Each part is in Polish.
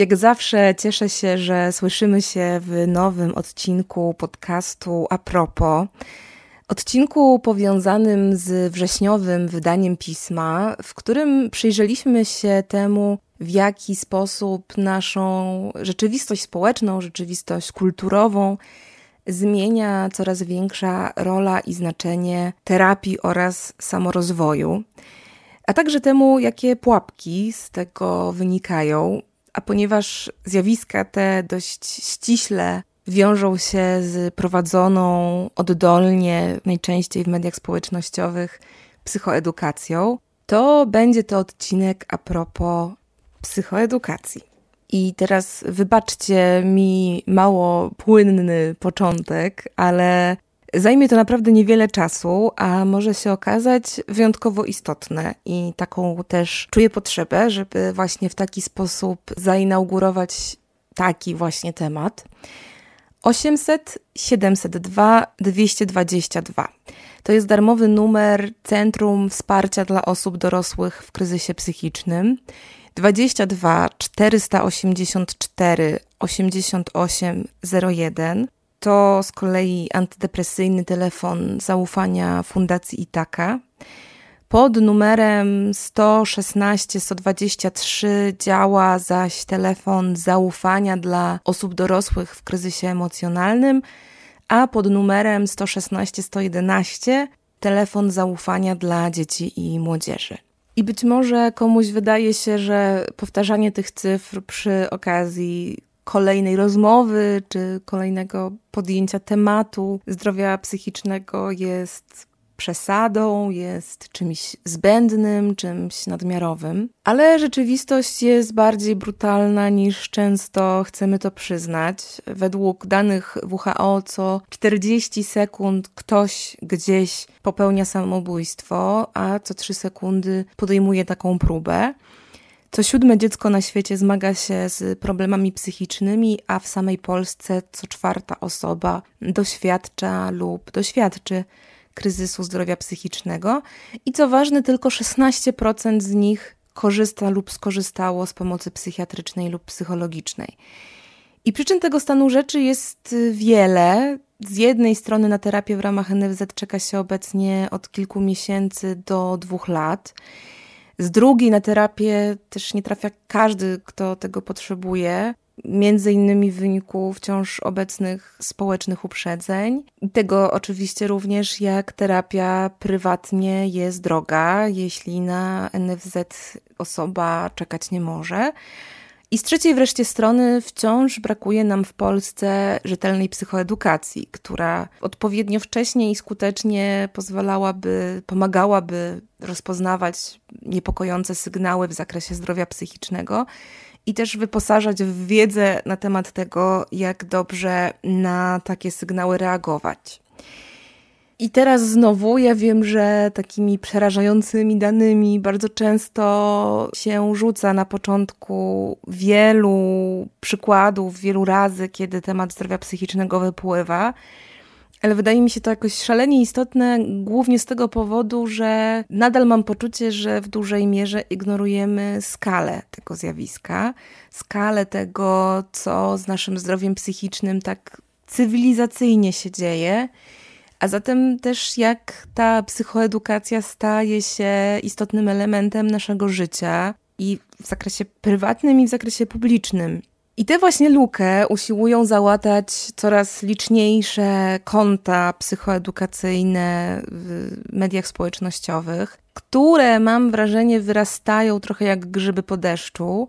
Jak zawsze cieszę się, że słyszymy się w nowym odcinku podcastu A propos. Odcinku powiązanym z wrześniowym wydaniem pisma, w którym przyjrzeliśmy się temu, w jaki sposób naszą rzeczywistość społeczną, rzeczywistość kulturową zmienia coraz większa rola i znaczenie terapii oraz samorozwoju, a także temu, jakie pułapki z tego wynikają. A ponieważ zjawiska te dość ściśle wiążą się z prowadzoną oddolnie, najczęściej w mediach społecznościowych, psychoedukacją, to będzie to odcinek a propos psychoedukacji. I teraz wybaczcie mi mało płynny początek, ale zajmie to naprawdę niewiele czasu, a może się okazać wyjątkowo istotne. I taką też czuję potrzebę, żeby właśnie w taki sposób zainaugurować taki właśnie temat. 800 702 222. To jest darmowy numer Centrum Wsparcia dla Osób Dorosłych w Kryzysie Psychicznym. 22 484 8801 to z kolei antydepresyjny telefon zaufania Fundacji Itaka. Pod numerem 116 123 działa zaś telefon zaufania dla osób dorosłych w kryzysie emocjonalnym, a pod numerem 116 111 telefon zaufania dla dzieci i młodzieży. I być może komuś wydaje się, że powtarzanie tych cyfr przy okazji kolejnej rozmowy czy kolejnego podjęcia tematu zdrowia psychicznego jest przesadą, jest czymś zbędnym, czymś nadmiarowym, ale rzeczywistość jest bardziej brutalna niż często chcemy to przyznać. Według danych WHO co 40 sekund ktoś gdzieś popełnia samobójstwo, a co 3 sekundy podejmuje taką próbę. Co siódme dziecko na świecie zmaga się z problemami psychicznymi, a w samej Polsce co czwarta osoba doświadcza lub doświadczy kryzysu zdrowia psychicznego i co ważne, tylko 16% z nich korzysta lub skorzystało z pomocy psychiatrycznej lub psychologicznej. I przyczyn tego stanu rzeczy jest wiele. Z jednej strony na terapię w ramach NFZ czeka się obecnie od kilku miesięcy do dwóch lat. Z drugiej na terapię też nie trafia każdy, kto tego potrzebuje między innymi w wyniku wciąż obecnych społecznych uprzedzeń. Tego oczywiście również jak terapia prywatnie jest droga, jeśli na NFZ osoba czekać nie może. I z trzeciej wreszcie strony wciąż brakuje nam w Polsce rzetelnej psychoedukacji, która odpowiednio wcześnie i skutecznie pozwalałaby, pomagałaby rozpoznawać niepokojące sygnały w zakresie zdrowia psychicznego i też wyposażać w wiedzę na temat tego, jak dobrze na takie sygnały reagować. I teraz znowu ja wiem, że takimi przerażającymi danymi bardzo często się rzuca na początku wielu przykładów, wielu razy, kiedy temat zdrowia psychicznego wypływa. Ale wydaje mi się to jakoś szalenie istotne, głównie z tego powodu, że nadal mam poczucie, że w dużej mierze ignorujemy skalę tego zjawiska, skalę tego, co z naszym zdrowiem psychicznym tak cywilizacyjnie się dzieje, a zatem też jak ta psychoedukacja staje się istotnym elementem naszego życia i w zakresie prywatnym, i w zakresie publicznym. I tę właśnie lukę usiłują załatać coraz liczniejsze konta psychoedukacyjne w mediach społecznościowych, które mam wrażenie wyrastają trochę jak grzyby po deszczu.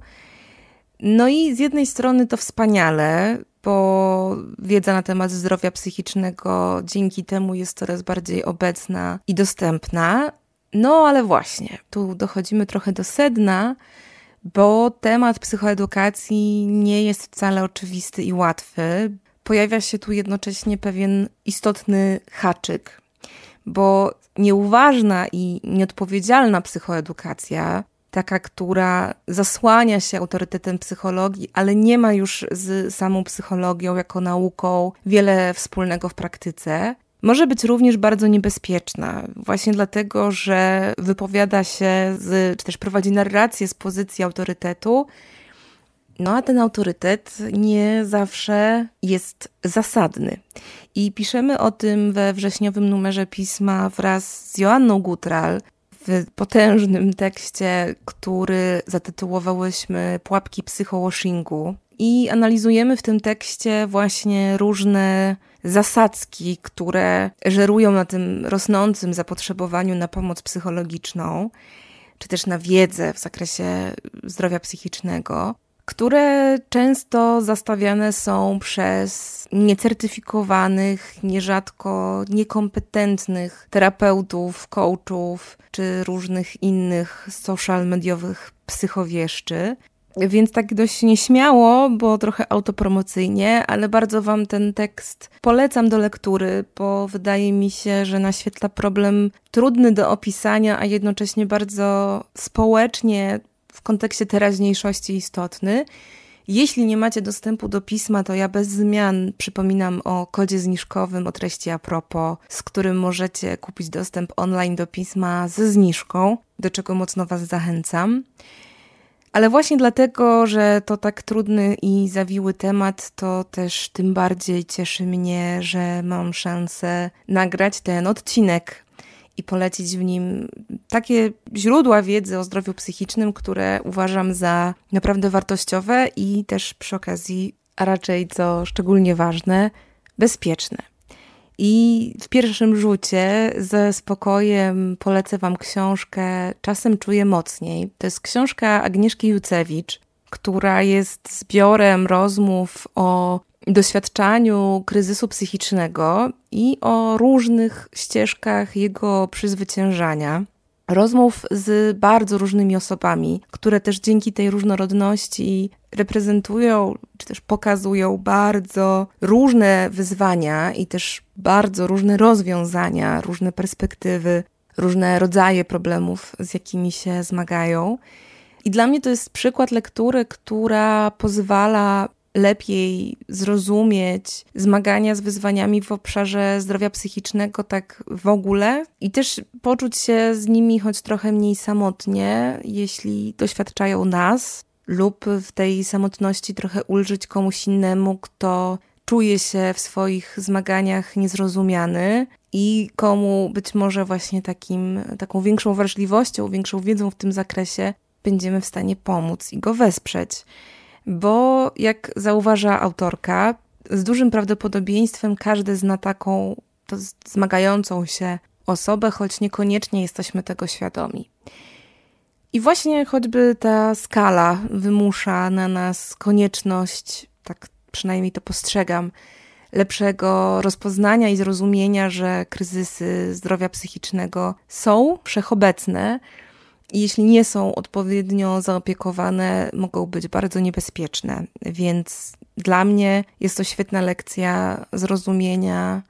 No i z jednej strony to wspaniale, bo wiedza na temat zdrowia psychicznego dzięki temu jest coraz bardziej obecna i dostępna. No ale właśnie, tu dochodzimy trochę do sedna bo temat psychoedukacji nie jest wcale oczywisty i łatwy. pojawia się tu jednocześnie pewien istotny haczyk, bo nieuważna i nieodpowiedzialna psychoedukacja, taka, która zasłania się autorytetem psychologii, ale nie ma już z samą psychologią jako nauką wiele wspólnego w praktyce, może być również bardzo niebezpieczna, właśnie dlatego, że wypowiada się, z, czy też prowadzi narrację z pozycji autorytetu, no a ten autorytet nie zawsze jest zasadny. I piszemy o tym we wrześniowym numerze pisma wraz z Joanną Gutral w potężnym tekście, który zatytułowałyśmy Pułapki psychowashingu. I analizujemy w tym tekście właśnie różne zasadzki, które żerują na tym rosnącym zapotrzebowaniu na pomoc psychologiczną, czy też na wiedzę w zakresie zdrowia psychicznego które często zastawiane są przez niecertyfikowanych, nierzadko niekompetentnych terapeutów, coachów czy różnych innych social mediowych psychowieszczy. Więc tak dość nieśmiało, bo trochę autopromocyjnie, ale bardzo Wam ten tekst polecam do lektury, bo wydaje mi się, że naświetla problem trudny do opisania, a jednocześnie bardzo społecznie w kontekście teraźniejszości istotny. Jeśli nie macie dostępu do pisma, to ja bez zmian przypominam o kodzie zniżkowym o treści a propos, z którym możecie kupić dostęp online do pisma ze zniżką, do czego mocno Was zachęcam. Ale właśnie dlatego, że to tak trudny i zawiły temat, to też tym bardziej cieszy mnie, że mam szansę nagrać ten odcinek i polecić w nim takie źródła wiedzy o zdrowiu psychicznym, które uważam za naprawdę wartościowe i też przy okazji, a raczej co szczególnie ważne, bezpieczne. I w pierwszym rzucie ze spokojem polecę Wam książkę Czasem czuję mocniej. To jest książka Agnieszki Jucewicz, która jest zbiorem rozmów o doświadczaniu kryzysu psychicznego i o różnych ścieżkach jego przezwyciężania. Rozmów z bardzo różnymi osobami, które też dzięki tej różnorodności reprezentują czy też pokazują bardzo różne wyzwania i też bardzo różne rozwiązania, różne perspektywy, różne rodzaje problemów, z jakimi się zmagają. I dla mnie to jest przykład lektury, która pozwala lepiej zrozumieć zmagania z wyzwaniami w obszarze zdrowia psychicznego, tak w ogóle, i też poczuć się z nimi choć trochę mniej samotnie, jeśli doświadczają nas, lub w tej samotności trochę ulżyć komuś innemu, kto czuje się w swoich zmaganiach niezrozumiany i komu być może właśnie takim, taką większą wrażliwością, większą wiedzą w tym zakresie będziemy w stanie pomóc i go wesprzeć bo jak zauważa autorka, z dużym prawdopodobieństwem każdy zna taką zmagającą się osobę, choć niekoniecznie jesteśmy tego świadomi. I właśnie choćby ta skala wymusza na nas konieczność, tak przynajmniej to postrzegam, lepszego rozpoznania i zrozumienia, że kryzysy zdrowia psychicznego są wszechobecne, jeśli nie są odpowiednio zaopiekowane, mogą być bardzo niebezpieczne. Więc dla mnie jest to świetna lekcja zrozumienia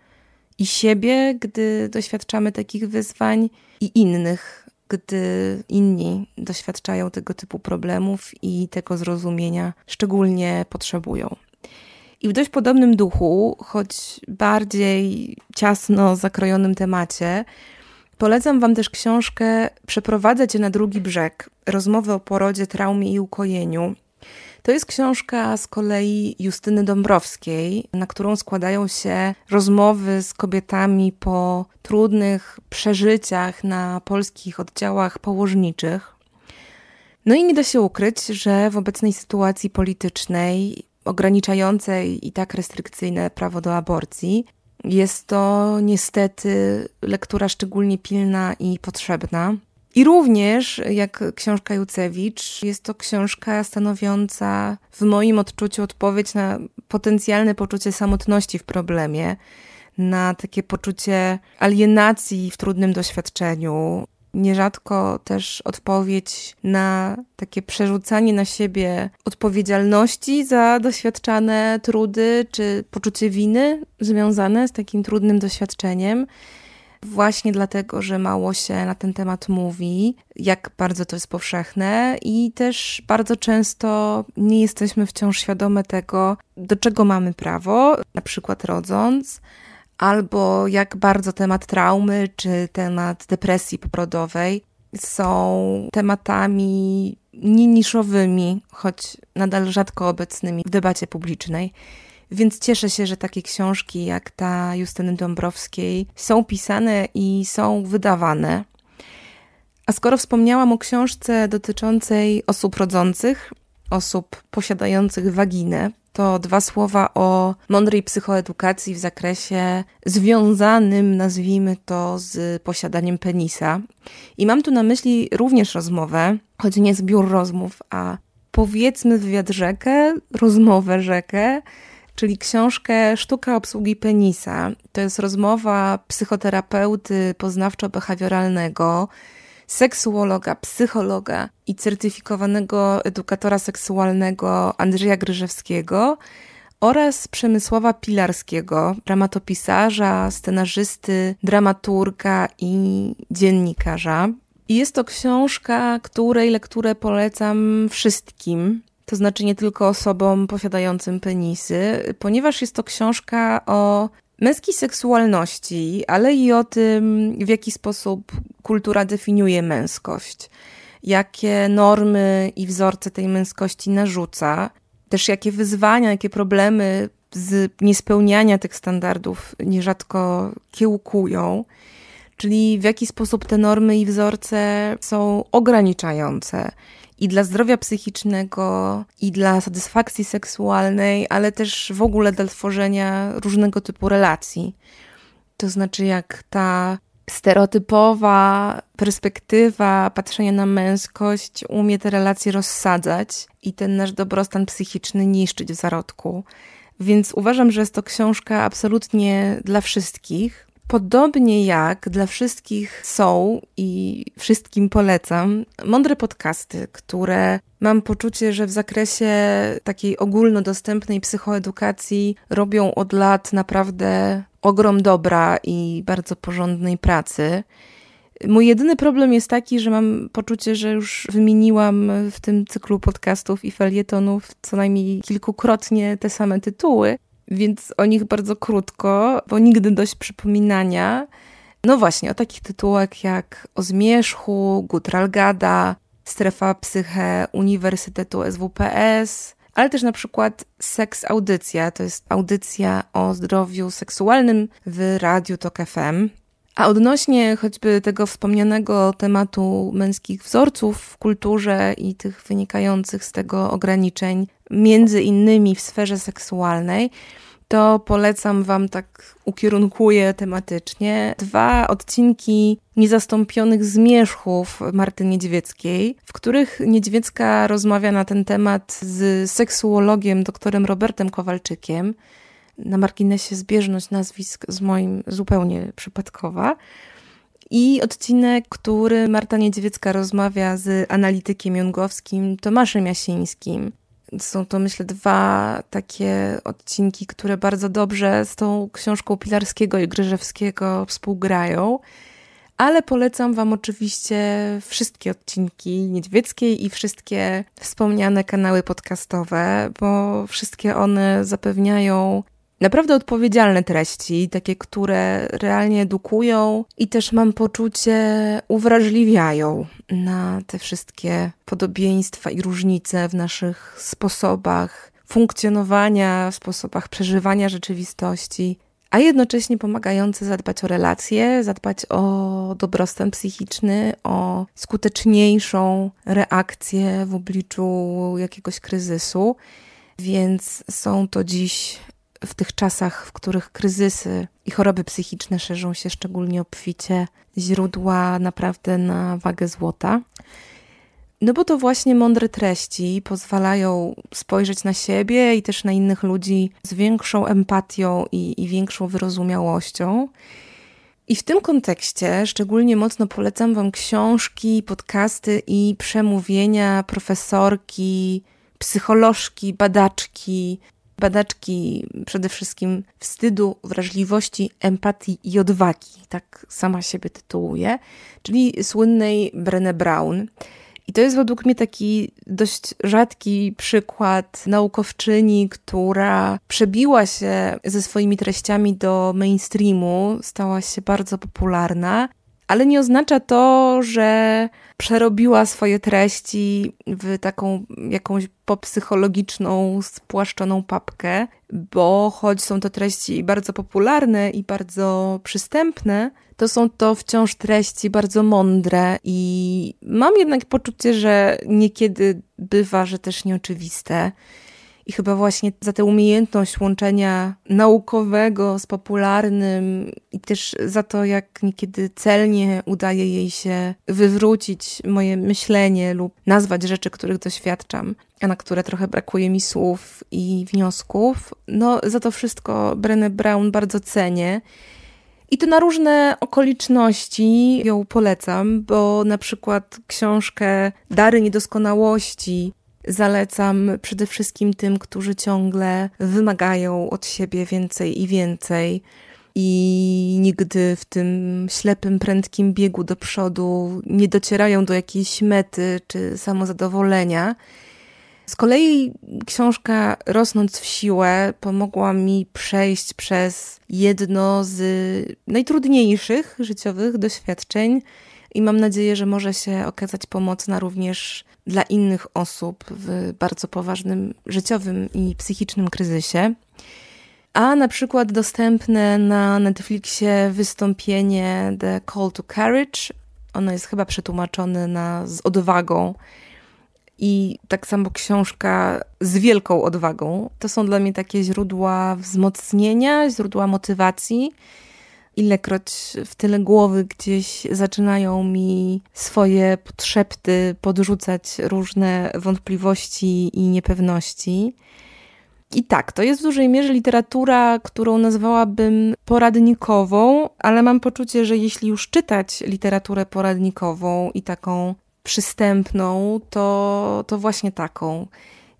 i siebie, gdy doświadczamy takich wyzwań, i innych, gdy inni doświadczają tego typu problemów i tego zrozumienia szczególnie potrzebują. I w dość podobnym duchu, choć bardziej ciasno zakrojonym temacie, Polecam Wam też książkę Przeprowadzę Cię na drugi brzeg. Rozmowy o porodzie, traumie i ukojeniu. To jest książka z kolei Justyny Dąbrowskiej, na którą składają się rozmowy z kobietami po trudnych przeżyciach na polskich oddziałach położniczych. No i nie da się ukryć, że w obecnej sytuacji politycznej, ograniczającej i tak restrykcyjne prawo do aborcji, jest to niestety lektura szczególnie pilna i potrzebna. I również, jak książka Jucewicz, jest to książka stanowiąca w moim odczuciu odpowiedź na potencjalne poczucie samotności w problemie, na takie poczucie alienacji w trudnym doświadczeniu, nierzadko też odpowiedź na takie przerzucanie na siebie odpowiedzialności za doświadczane trudy czy poczucie winy związane z takim trudnym doświadczeniem. Właśnie dlatego, że mało się na ten temat mówi, jak bardzo to jest powszechne, i też bardzo często nie jesteśmy wciąż świadome tego, do czego mamy prawo, na przykład rodząc, albo jak bardzo temat traumy czy temat depresji poporodowej są tematami nie niszowymi, choć nadal rzadko obecnymi w debacie publicznej. Więc cieszę się, że takie książki jak ta Justyny Dąbrowskiej są pisane i są wydawane. A skoro wspomniałam o książce dotyczącej osób rodzących, osób posiadających waginę, to dwa słowa o mądrej psychoedukacji w zakresie związanym, nazwijmy to, z posiadaniem penisa. I mam tu na myśli również rozmowę, choć nie zbiór rozmów, a powiedzmy wywiad rzekę, rozmowę rzekę, czyli książkę Sztuka obsługi penisa. To jest rozmowa psychoterapeuty poznawczo-behawioralnego, seksuologa, psychologa i certyfikowanego edukatora seksualnego Andrzeja Gryżewskiego oraz Przemysława Pilarskiego, dramatopisarza, scenarzysty, dramaturga i dziennikarza. I jest to książka, której lekturę polecam wszystkim, to znaczy nie tylko osobom posiadającym penisy, ponieważ jest to książka o męskiej seksualności, ale i o tym, w jaki sposób kultura definiuje męskość, jakie normy i wzorce tej męskości narzuca, też jakie wyzwania, jakie problemy z niespełniania tych standardów nierzadko kiełkują, czyli w jaki sposób te normy i wzorce są ograniczające i dla zdrowia psychicznego, i dla satysfakcji seksualnej, ale też w ogóle dla tworzenia różnego typu relacji. To znaczy, jak ta stereotypowa perspektywa patrzenia na męskość umie te relacje rozsadzać i ten nasz dobrostan psychiczny niszczyć w zarodku. Więc uważam, że jest to książka absolutnie dla wszystkich, Podobnie jak dla wszystkich są i wszystkim polecam mądre podcasty, które mam poczucie, że w zakresie takiej ogólnodostępnej psychoedukacji robią od lat naprawdę ogrom dobra i bardzo porządnej pracy. Mój jedyny problem jest taki, że mam poczucie, że już wymieniłam w tym cyklu podcastów i felietonów co najmniej kilkukrotnie te same tytuły, więc o nich bardzo krótko, bo nigdy dość przypominania. No właśnie, o takich tytułach jak O Zmierzchu, Gutralgada, Strefa Psyche Uniwersytetu SWPS, ale też na przykład Seks Audycja, to jest audycja o zdrowiu seksualnym w Radiu Tok FM. A odnośnie choćby tego wspomnianego tematu męskich wzorców w kulturze i tych wynikających z tego ograniczeń, między innymi w sferze seksualnej, to polecam Wam tak ukierunkuję tematycznie dwa odcinki niezastąpionych zmierzchów Marty Niedźwieckiej, w których Niedźwiecka rozmawia na ten temat z seksuologiem doktorem Robertem Kowalczykiem. Na marginesie zbieżność nazwisk z moim zupełnie przypadkowa. I odcinek, który Marta Niedźwiecka rozmawia z analitykiem jungowskim Tomaszem Jasińskim. Są to, myślę, dwa takie odcinki, które bardzo dobrze z tą książką Pilarskiego i Gryżewskiego współgrają. Ale polecam Wam oczywiście wszystkie odcinki Niedźwieckiej i wszystkie wspomniane kanały podcastowe, bo wszystkie one zapewniają naprawdę odpowiedzialne treści, takie, które realnie edukują i też mam poczucie uwrażliwiają na te wszystkie podobieństwa i różnice w naszych sposobach funkcjonowania, sposobach przeżywania rzeczywistości, a jednocześnie pomagające zadbać o relacje, zadbać o dobrostan psychiczny, o skuteczniejszą reakcję w obliczu jakiegoś kryzysu. Więc są to dziś w tych czasach, w których kryzysy i choroby psychiczne szerzą się szczególnie obficie, źródła naprawdę na wagę złota. No bo to właśnie mądre treści pozwalają spojrzeć na siebie i też na innych ludzi z większą empatią i, i większą wyrozumiałością. I w tym kontekście szczególnie mocno polecam Wam książki, podcasty i przemówienia profesorki, psycholożki, badaczki, badaczki przede wszystkim wstydu, wrażliwości, empatii i odwagi, tak sama siebie tytułuje, czyli słynnej Brené Brown. I to jest według mnie taki dość rzadki przykład naukowczyni, która przebiła się ze swoimi treściami do mainstreamu, stała się bardzo popularna, ale nie oznacza to, że przerobiła swoje treści w taką jakąś popsychologiczną, spłaszczoną papkę, bo choć są to treści bardzo popularne i bardzo przystępne, to są to wciąż treści bardzo mądre i mam jednak poczucie, że niekiedy bywa, że też nieoczywiste. I chyba właśnie za tę umiejętność łączenia naukowego z popularnym i też za to, jak niekiedy celnie udaje jej się wywrócić moje myślenie lub nazwać rzeczy, których doświadczam, a na które trochę brakuje mi słów i wniosków. No, za to wszystko Brené Brown bardzo cenię. I to na różne okoliczności ją polecam, bo na przykład książkę Dary Niedoskonałości zalecam przede wszystkim tym, którzy ciągle wymagają od siebie więcej i więcej i nigdy w tym ślepym, prędkim biegu do przodu nie docierają do jakiejś mety czy samozadowolenia. Z kolei książka Rosnąc w siłę pomogła mi przejść przez jedno z najtrudniejszych życiowych doświadczeń i mam nadzieję, że może się okazać pomocna również dla innych osób w bardzo poważnym życiowym i psychicznym kryzysie. A na przykład dostępne na Netflixie wystąpienie The Call to Courage. Ono jest chyba przetłumaczone na z odwagą. I tak samo książka z wielką odwagą. To są dla mnie takie źródła wzmocnienia, źródła motywacji ilekroć w tyle głowy gdzieś zaczynają mi swoje podszepty podrzucać różne wątpliwości i niepewności. I tak, to jest w dużej mierze literatura, którą nazwałabym poradnikową, ale mam poczucie, że jeśli już czytać literaturę poradnikową i taką przystępną, to, to właśnie taką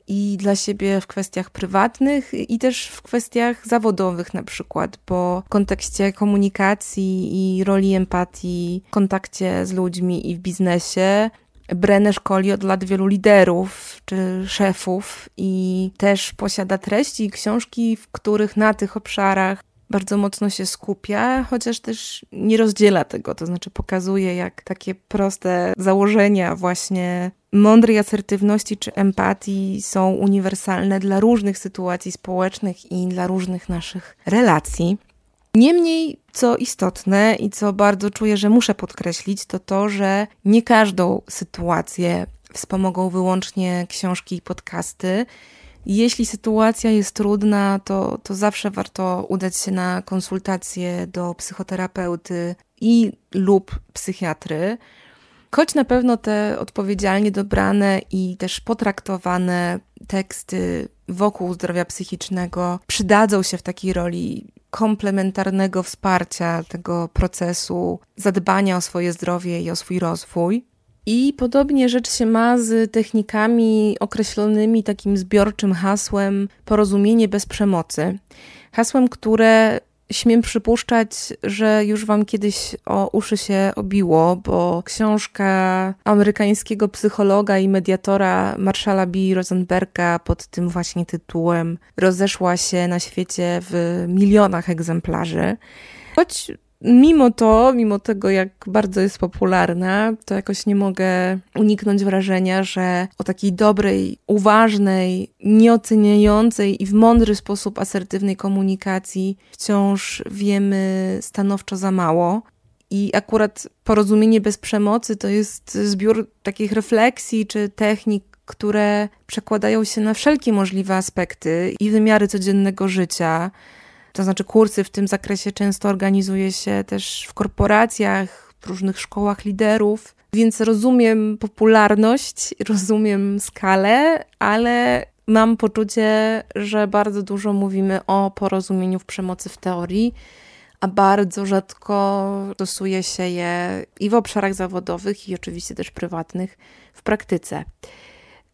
i dla siebie w kwestiach prywatnych i też w kwestiach zawodowych na przykład, bo w kontekście komunikacji i roli empatii, w kontakcie z ludźmi i w biznesie Brenner szkoli od lat wielu liderów czy szefów i też posiada treści i książki, w których na tych obszarach bardzo mocno się skupia, chociaż też nie rozdziela tego, to znaczy pokazuje, jak takie proste założenia właśnie mądrej asertywności czy empatii są uniwersalne dla różnych sytuacji społecznych i dla różnych naszych relacji. Niemniej, co istotne i co bardzo czuję, że muszę podkreślić, to to, że nie każdą sytuację wspomogą wyłącznie książki i podcasty. Jeśli sytuacja jest trudna, to, to zawsze warto udać się na konsultację do psychoterapeuty i lub psychiatry. Choć na pewno te odpowiedzialnie dobrane i też potraktowane teksty wokół zdrowia psychicznego przydadzą się w takiej roli komplementarnego wsparcia tego procesu zadbania o swoje zdrowie i o swój rozwój. I podobnie rzecz się ma z technikami określonymi takim zbiorczym hasłem porozumienie bez przemocy. Hasłem, które śmiem przypuszczać, że już wam kiedyś o uszy się obiło, bo książka amerykańskiego psychologa i mediatora Marshalla B. Rosenberga pod tym właśnie tytułem rozeszła się na świecie w milionach egzemplarzy. Choć Mimo to, mimo tego, jak bardzo jest popularna, to jakoś nie mogę uniknąć wrażenia, że o takiej dobrej, uważnej, nieoceniającej i w mądry sposób asertywnej komunikacji wciąż wiemy stanowczo za mało. I akurat porozumienie bez przemocy to jest zbiór takich refleksji czy technik, które przekładają się na wszelkie możliwe aspekty i wymiary codziennego życia to znaczy kursy w tym zakresie często organizuje się też w korporacjach, w różnych szkołach liderów, więc rozumiem popularność, rozumiem skalę, ale mam poczucie, że bardzo dużo mówimy o porozumieniu w przemocy w teorii, a bardzo rzadko stosuje się je i w obszarach zawodowych, i oczywiście też prywatnych w praktyce.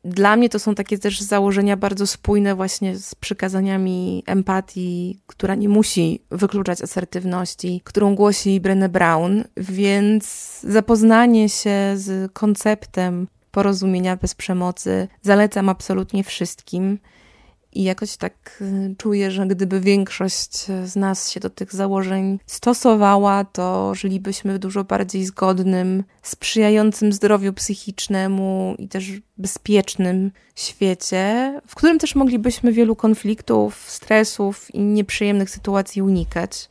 Dla mnie to są takie też założenia bardzo spójne właśnie z przykazaniami empatii, która nie musi wykluczać asertywności, którą głosi Brené Brown, więc zapoznanie się z konceptem porozumienia bez przemocy zalecam absolutnie wszystkim. I jakoś tak y, czuję, że gdyby większość z nas się do tych założeń stosowała, to żylibyśmy w dużo bardziej zgodnym, sprzyjającym zdrowiu psychicznemu i też bezpiecznym świecie, w którym też moglibyśmy wielu konfliktów, stresów i nieprzyjemnych sytuacji unikać.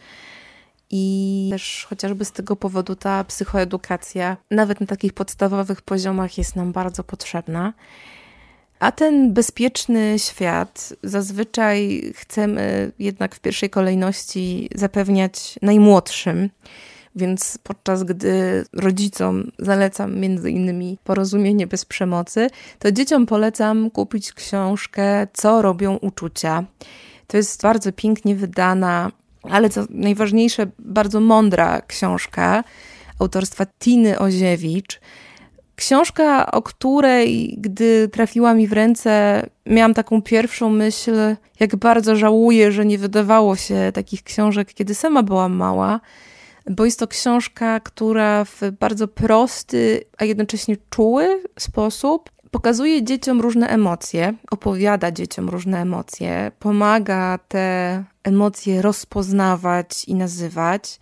I też chociażby z tego powodu ta psychoedukacja, nawet na takich podstawowych poziomach, jest nam bardzo potrzebna. A ten bezpieczny świat zazwyczaj chcemy jednak w pierwszej kolejności zapewniać najmłodszym. Więc podczas gdy rodzicom zalecam między innymi porozumienie bez przemocy, to dzieciom polecam kupić książkę Co robią uczucia. To jest bardzo pięknie wydana, ale co najważniejsze, bardzo mądra książka autorstwa Tiny Oziewicz. Książka, o której, gdy trafiła mi w ręce, miałam taką pierwszą myśl, jak bardzo żałuję, że nie wydawało się takich książek, kiedy sama byłam mała, bo jest to książka, która w bardzo prosty, a jednocześnie czuły sposób pokazuje dzieciom różne emocje, opowiada dzieciom różne emocje, pomaga te emocje rozpoznawać i nazywać.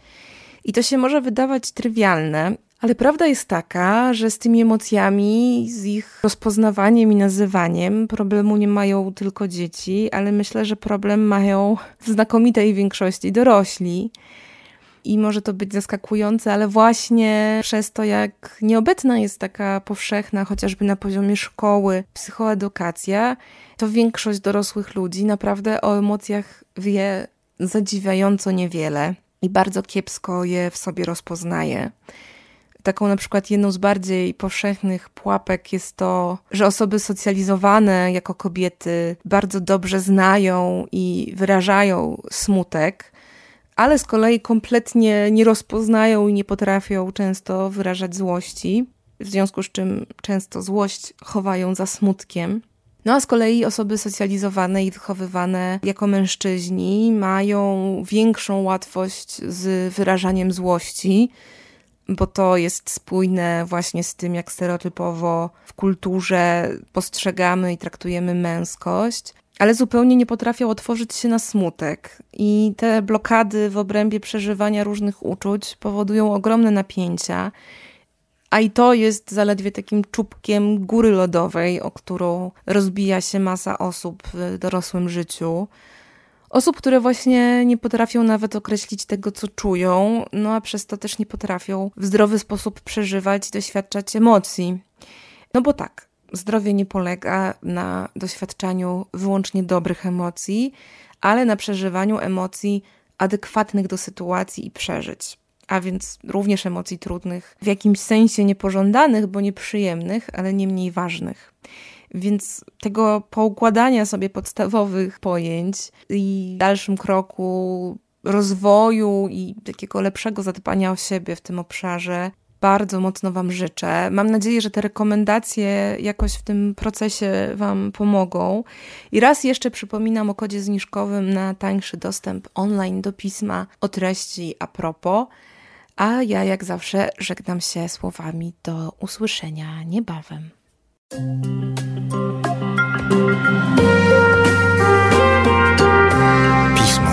I to się może wydawać trywialne, ale prawda jest taka, że z tymi emocjami, z ich rozpoznawaniem i nazywaniem problemu nie mają tylko dzieci, ale myślę, że problem mają w znakomitej większości dorośli. I może to być zaskakujące, ale właśnie przez to, jak nieobecna jest taka powszechna, chociażby na poziomie szkoły, psychoedukacja, to większość dorosłych ludzi naprawdę o emocjach wie zadziwiająco niewiele i bardzo kiepsko je w sobie rozpoznaje. Taką na przykład jedną z bardziej powszechnych pułapek jest to, że osoby socjalizowane jako kobiety bardzo dobrze znają i wyrażają smutek, ale z kolei kompletnie nie rozpoznają i nie potrafią często wyrażać złości, w związku z czym często złość chowają za smutkiem. No a z kolei osoby socjalizowane i wychowywane jako mężczyźni mają większą łatwość z wyrażaniem złości, bo to jest spójne właśnie z tym, jak stereotypowo w kulturze postrzegamy i traktujemy męskość, ale zupełnie nie potrafią otworzyć się na smutek. I te blokady w obrębie przeżywania różnych uczuć powodują ogromne napięcia. A i to jest zaledwie takim czubkiem góry lodowej, o którą rozbija się masa osób w dorosłym życiu. Osób, które właśnie nie potrafią nawet określić tego, co czują, no a przez to też nie potrafią w zdrowy sposób przeżywać i doświadczać emocji. No bo tak, zdrowie nie polega na doświadczaniu wyłącznie dobrych emocji, ale na przeżywaniu emocji adekwatnych do sytuacji i przeżyć. A więc również emocji trudnych, w jakimś sensie niepożądanych, bo nieprzyjemnych, ale nie mniej ważnych. Więc tego poukładania sobie podstawowych pojęć i w dalszym kroku rozwoju i takiego lepszego zadbania o siebie w tym obszarze bardzo mocno Wam życzę. Mam nadzieję, że te rekomendacje jakoś w tym procesie Wam pomogą. I raz jeszcze przypominam o kodzie zniżkowym na tańszy dostęp online do pisma o treści a propos. A ja, jak zawsze, żegnam się słowami do usłyszenia niebawem. Pismo.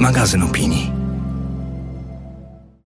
Magazyn opinii.